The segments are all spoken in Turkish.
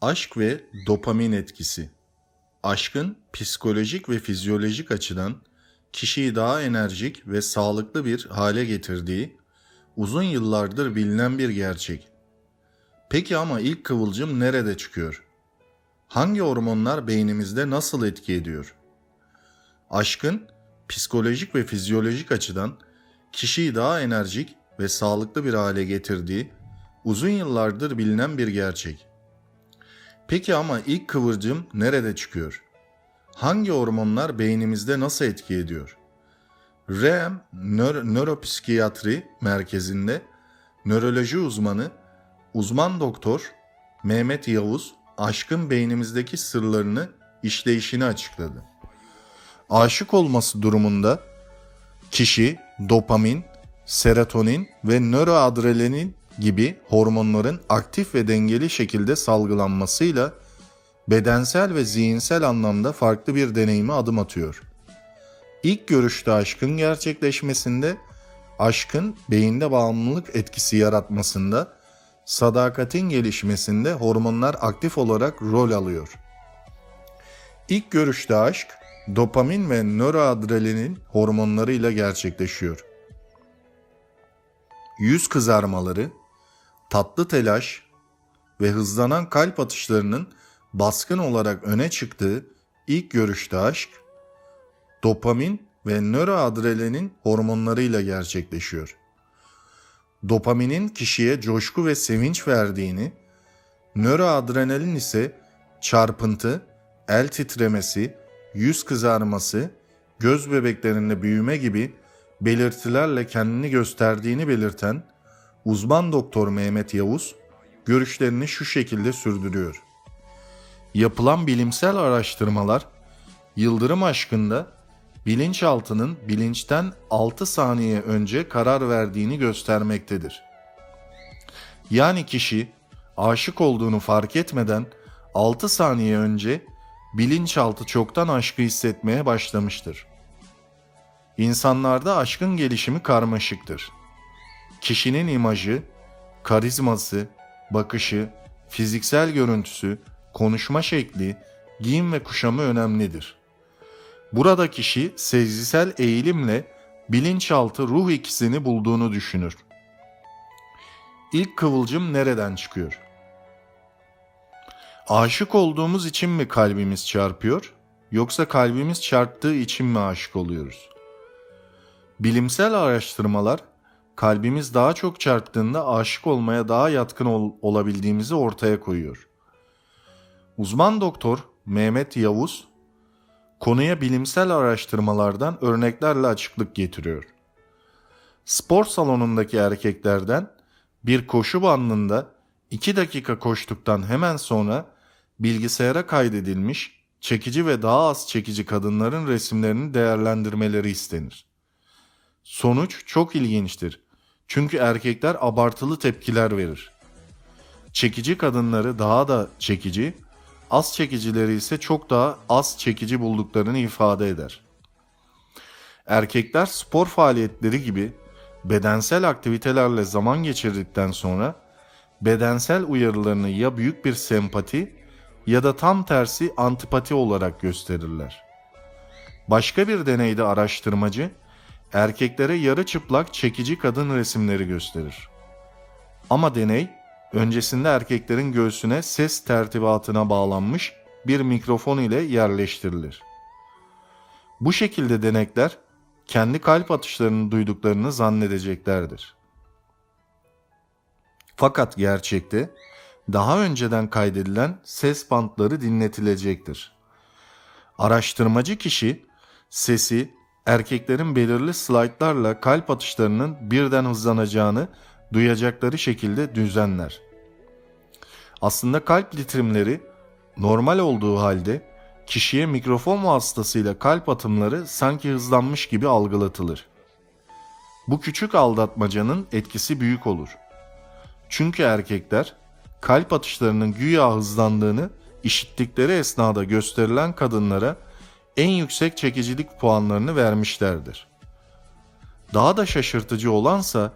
Aşk ve dopamin etkisi. Aşkın psikolojik ve fizyolojik açıdan kişiyi daha enerjik ve sağlıklı bir hale getirdiği uzun yıllardır bilinen bir gerçek. Peki ama ilk kıvılcım nerede çıkıyor? Hangi hormonlar beynimizde nasıl etki ediyor? Aşkın psikolojik ve fizyolojik açıdan kişiyi daha enerjik ve sağlıklı bir hale getirdiği uzun yıllardır bilinen bir gerçek. Peki ama ilk kıvırcım nerede çıkıyor? Hangi hormonlar beynimizde nasıl etki ediyor? REM Nör Nöropsikiyatri Merkezi'nde nöroloji uzmanı uzman doktor Mehmet Yavuz aşkın beynimizdeki sırlarını işleyişini açıkladı. Aşık olması durumunda kişi dopamin, serotonin ve nöroadrenalin gibi hormonların aktif ve dengeli şekilde salgılanmasıyla bedensel ve zihinsel anlamda farklı bir deneyime adım atıyor. İlk görüşte aşkın gerçekleşmesinde, aşkın beyinde bağımlılık etkisi yaratmasında, sadakatin gelişmesinde hormonlar aktif olarak rol alıyor. İlk görüşte aşk, dopamin ve nöroadrenalin hormonlarıyla gerçekleşiyor. Yüz kızarmaları, tatlı telaş ve hızlanan kalp atışlarının baskın olarak öne çıktığı ilk görüşte aşk, dopamin ve nöroadrenalin hormonlarıyla gerçekleşiyor. Dopaminin kişiye coşku ve sevinç verdiğini, nöroadrenalin ise çarpıntı, el titremesi, yüz kızarması, göz bebeklerinde büyüme gibi belirtilerle kendini gösterdiğini belirten uzman doktor Mehmet Yavuz görüşlerini şu şekilde sürdürüyor. Yapılan bilimsel araştırmalar yıldırım aşkında bilinçaltının bilinçten 6 saniye önce karar verdiğini göstermektedir. Yani kişi aşık olduğunu fark etmeden 6 saniye önce bilinçaltı çoktan aşkı hissetmeye başlamıştır. İnsanlarda aşkın gelişimi karmaşıktır. Kişinin imajı, karizması, bakışı, fiziksel görüntüsü, konuşma şekli, giyim ve kuşamı önemlidir. Burada kişi sezgisel eğilimle bilinçaltı ruh ikisini bulduğunu düşünür. İlk kıvılcım nereden çıkıyor? Aşık olduğumuz için mi kalbimiz çarpıyor yoksa kalbimiz çarptığı için mi aşık oluyoruz? Bilimsel araştırmalar kalbimiz daha çok çarptığında aşık olmaya daha yatkın ol- olabildiğimizi ortaya koyuyor. Uzman doktor Mehmet Yavuz konuya bilimsel araştırmalardan örneklerle açıklık getiriyor. Spor salonundaki erkeklerden bir koşu bandında 2 dakika koştuktan hemen sonra bilgisayara kaydedilmiş çekici ve daha az çekici kadınların resimlerini değerlendirmeleri istenir. Sonuç çok ilginçtir. Çünkü erkekler abartılı tepkiler verir. Çekici kadınları daha da çekici, az çekicileri ise çok daha az çekici bulduklarını ifade eder. Erkekler spor faaliyetleri gibi bedensel aktivitelerle zaman geçirdikten sonra bedensel uyarılarını ya büyük bir sempati ya da tam tersi antipati olarak gösterirler. Başka bir deneyde araştırmacı erkeklere yarı çıplak çekici kadın resimleri gösterir. Ama deney öncesinde erkeklerin göğsüne ses tertibatına bağlanmış bir mikrofon ile yerleştirilir. Bu şekilde denekler kendi kalp atışlarını duyduklarını zannedeceklerdir. Fakat gerçekte daha önceden kaydedilen ses bantları dinletilecektir. Araştırmacı kişi sesi erkeklerin belirli slaytlarla kalp atışlarının birden hızlanacağını duyacakları şekilde düzenler. Aslında kalp litrimleri normal olduğu halde kişiye mikrofon vasıtasıyla kalp atımları sanki hızlanmış gibi algılatılır. Bu küçük aldatmacanın etkisi büyük olur. Çünkü erkekler kalp atışlarının güya hızlandığını işittikleri esnada gösterilen kadınlara en yüksek çekicilik puanlarını vermişlerdir. Daha da şaşırtıcı olansa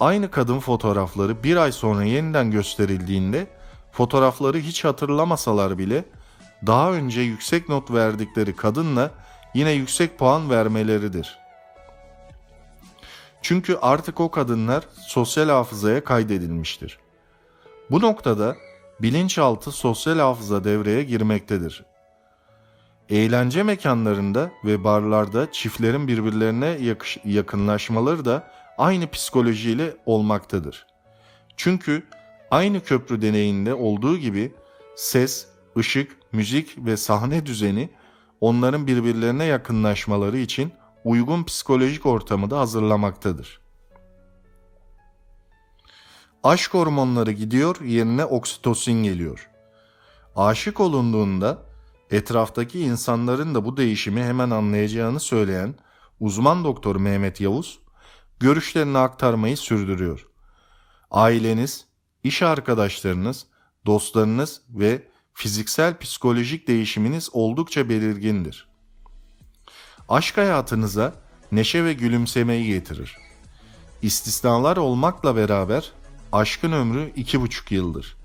aynı kadın fotoğrafları bir ay sonra yeniden gösterildiğinde fotoğrafları hiç hatırlamasalar bile daha önce yüksek not verdikleri kadınla yine yüksek puan vermeleridir. Çünkü artık o kadınlar sosyal hafızaya kaydedilmiştir. Bu noktada bilinçaltı sosyal hafıza devreye girmektedir. Eğlence mekanlarında ve barlarda çiftlerin birbirlerine yakınlaşmaları da aynı psikolojiyle olmaktadır. Çünkü aynı köprü deneyinde olduğu gibi ses, ışık, müzik ve sahne düzeni onların birbirlerine yakınlaşmaları için uygun psikolojik ortamı da hazırlamaktadır. Aşk hormonları gidiyor, yerine oksitosin geliyor. Aşık olunduğunda etraftaki insanların da bu değişimi hemen anlayacağını söyleyen uzman doktor Mehmet Yavuz görüşlerini aktarmayı sürdürüyor. Aileniz, iş arkadaşlarınız, dostlarınız ve fiziksel psikolojik değişiminiz oldukça belirgindir. Aşk hayatınıza neşe ve gülümsemeyi getirir. İstisnalar olmakla beraber aşkın ömrü iki buçuk yıldır.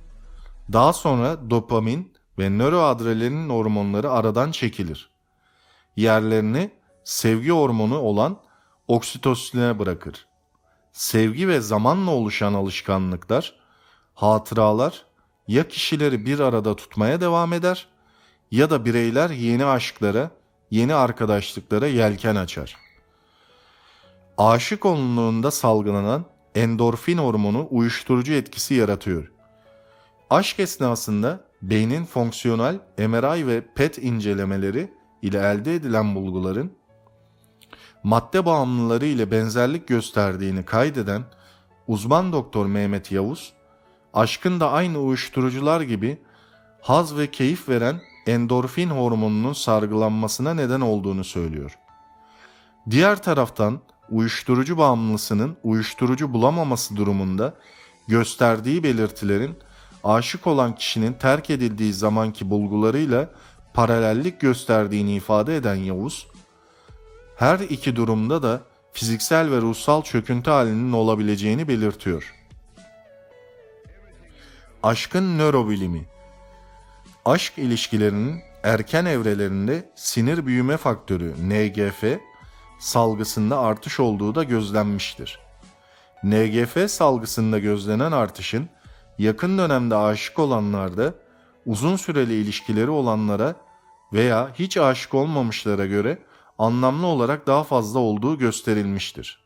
Daha sonra dopamin ve nöroadrenalin hormonları aradan çekilir. Yerlerini sevgi hormonu olan oksitosine bırakır. Sevgi ve zamanla oluşan alışkanlıklar, hatıralar ya kişileri bir arada tutmaya devam eder ya da bireyler yeni aşklara, yeni arkadaşlıklara yelken açar. Aşık olunduğunda salgılanan endorfin hormonu uyuşturucu etkisi yaratıyor. Aşk esnasında beynin fonksiyonel MRI ve PET incelemeleri ile elde edilen bulguların madde bağımlıları ile benzerlik gösterdiğini kaydeden uzman doktor Mehmet Yavuz, aşkın da aynı uyuşturucular gibi haz ve keyif veren endorfin hormonunun sargılanmasına neden olduğunu söylüyor. Diğer taraftan uyuşturucu bağımlısının uyuşturucu bulamaması durumunda gösterdiği belirtilerin aşık olan kişinin terk edildiği zamanki bulgularıyla paralellik gösterdiğini ifade eden Yavuz, her iki durumda da fiziksel ve ruhsal çöküntü halinin olabileceğini belirtiyor. Aşkın nörobilimi Aşk ilişkilerinin erken evrelerinde sinir büyüme faktörü NGF salgısında artış olduğu da gözlenmiştir. NGF salgısında gözlenen artışın yakın dönemde aşık olanlarda uzun süreli ilişkileri olanlara veya hiç aşık olmamışlara göre anlamlı olarak daha fazla olduğu gösterilmiştir.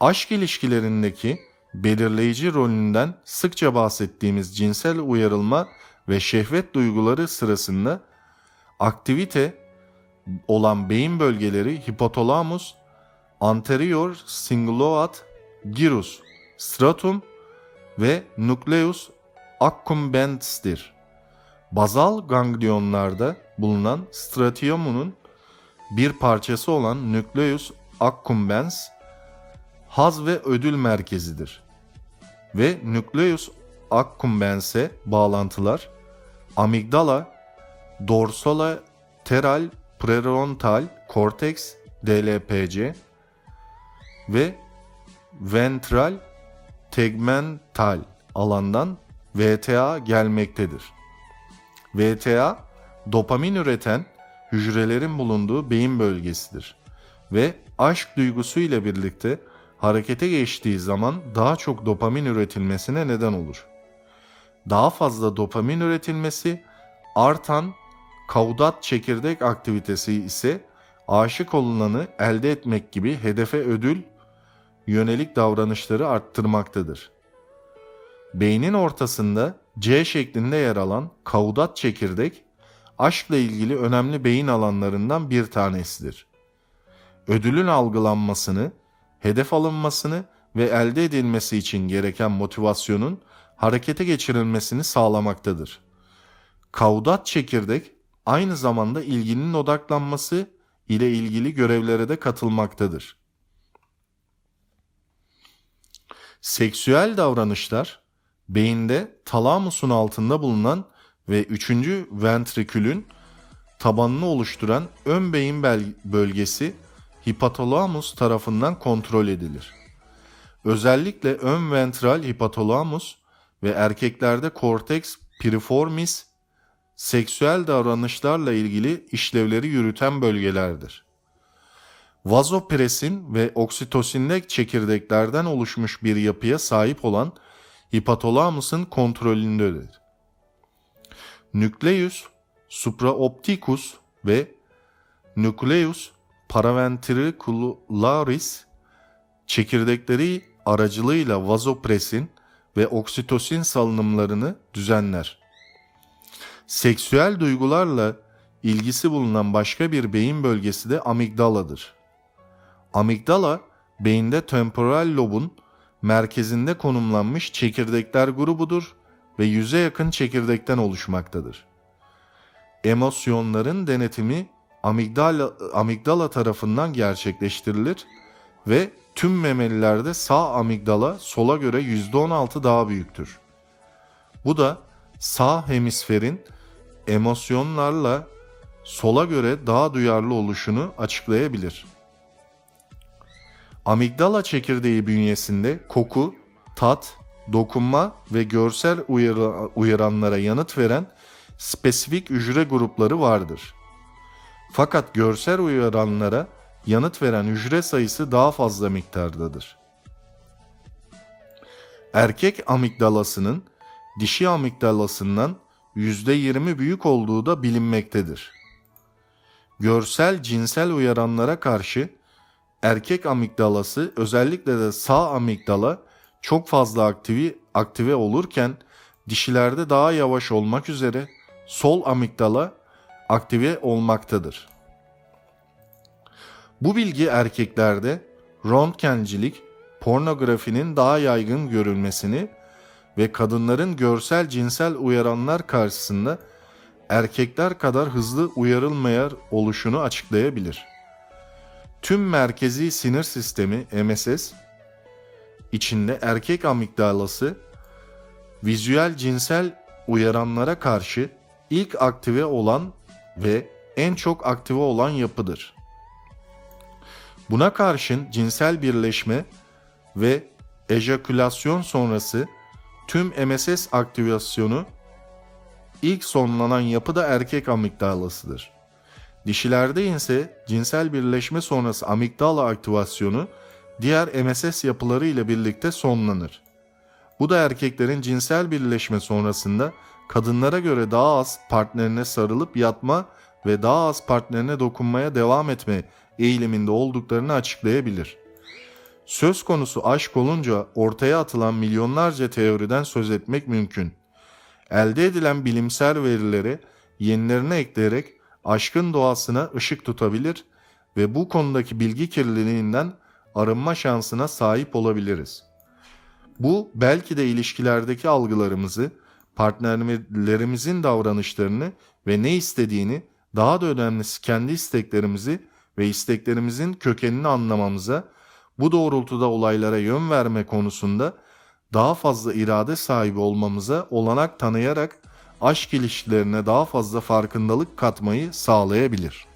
Aşk ilişkilerindeki belirleyici rolünden sıkça bahsettiğimiz cinsel uyarılma ve şehvet duyguları sırasında aktivite olan beyin bölgeleri hipotalamus, anterior cingulate gyrus, stratum ve nucleus accumbens'tir. Bazal ganglionlarda bulunan stratiumunun bir parçası olan nucleus accumbens haz ve ödül merkezidir. Ve nucleus accumbens'e bağlantılar amigdala, dorsolateral prefrontal korteks DLPC ve ventral tegmental alandan VTA gelmektedir. VTA dopamin üreten hücrelerin bulunduğu beyin bölgesidir ve aşk duygusu ile birlikte harekete geçtiği zaman daha çok dopamin üretilmesine neden olur. Daha fazla dopamin üretilmesi artan kaudat çekirdek aktivitesi ise aşık olunanı elde etmek gibi hedefe ödül yönelik davranışları arttırmaktadır. Beynin ortasında C şeklinde yer alan kaudat çekirdek aşkla ilgili önemli beyin alanlarından bir tanesidir. Ödülün algılanmasını, hedef alınmasını ve elde edilmesi için gereken motivasyonun harekete geçirilmesini sağlamaktadır. Kaudat çekirdek aynı zamanda ilginin odaklanması ile ilgili görevlere de katılmaktadır. Seksüel davranışlar beyinde talamusun altında bulunan ve üçüncü ventrikülün tabanını oluşturan ön beyin bölgesi hipotalamus tarafından kontrol edilir. Özellikle ön ventral hipotalamus ve erkeklerde korteks piriformis seksüel davranışlarla ilgili işlevleri yürüten bölgelerdir. Vazopresin ve oksitosinde çekirdeklerden oluşmuş bir yapıya sahip olan hipotalamusun kontrolündedir. Nucleus supraopticus ve Nucleus paraventricularis çekirdekleri aracılığıyla vazopresin ve oksitosin salınımlarını düzenler. Seksüel duygularla ilgisi bulunan başka bir beyin bölgesi de amigdaladır. Amigdala, beyinde temporal lobun merkezinde konumlanmış çekirdekler grubudur ve yüze yakın çekirdekten oluşmaktadır. Emosyonların denetimi amigdala, amigdala tarafından gerçekleştirilir ve tüm memelilerde sağ amigdala sola göre %16 daha büyüktür. Bu da sağ hemisferin emosyonlarla sola göre daha duyarlı oluşunu açıklayabilir. Amigdala çekirdeği bünyesinde koku, tat, dokunma ve görsel uyarı, uyaranlara yanıt veren spesifik hücre grupları vardır. Fakat görsel uyaranlara yanıt veren hücre sayısı daha fazla miktardadır. Erkek amigdalasının dişi amigdalasından %20 büyük olduğu da bilinmektedir. Görsel cinsel uyaranlara karşı erkek amigdalası özellikle de sağ amigdala çok fazla aktive, aktive olurken dişilerde daha yavaş olmak üzere sol amigdala aktive olmaktadır. Bu bilgi erkeklerde röntgencilik, pornografinin daha yaygın görülmesini ve kadınların görsel cinsel uyaranlar karşısında erkekler kadar hızlı uyarılmayar oluşunu açıklayabilir. Tüm merkezi sinir sistemi MSS içinde erkek amigdalası vizüel cinsel uyaranlara karşı ilk aktive olan ve en çok aktive olan yapıdır. Buna karşın cinsel birleşme ve ejakülasyon sonrası tüm MSS aktivasyonu ilk sonlanan yapı da erkek amigdalasıdır. Dişilerde ise cinsel birleşme sonrası amigdala aktivasyonu diğer MSS yapıları ile birlikte sonlanır. Bu da erkeklerin cinsel birleşme sonrasında kadınlara göre daha az partnerine sarılıp yatma ve daha az partnerine dokunmaya devam etme eğiliminde olduklarını açıklayabilir. Söz konusu aşk olunca ortaya atılan milyonlarca teoriden söz etmek mümkün. Elde edilen bilimsel verileri yenilerine ekleyerek aşkın doğasına ışık tutabilir ve bu konudaki bilgi kirliliğinden arınma şansına sahip olabiliriz. Bu belki de ilişkilerdeki algılarımızı, partnerlerimizin davranışlarını ve ne istediğini, daha da önemlisi kendi isteklerimizi ve isteklerimizin kökenini anlamamıza, bu doğrultuda olaylara yön verme konusunda daha fazla irade sahibi olmamıza olanak tanıyarak aşk ilişkilerine daha fazla farkındalık katmayı sağlayabilir.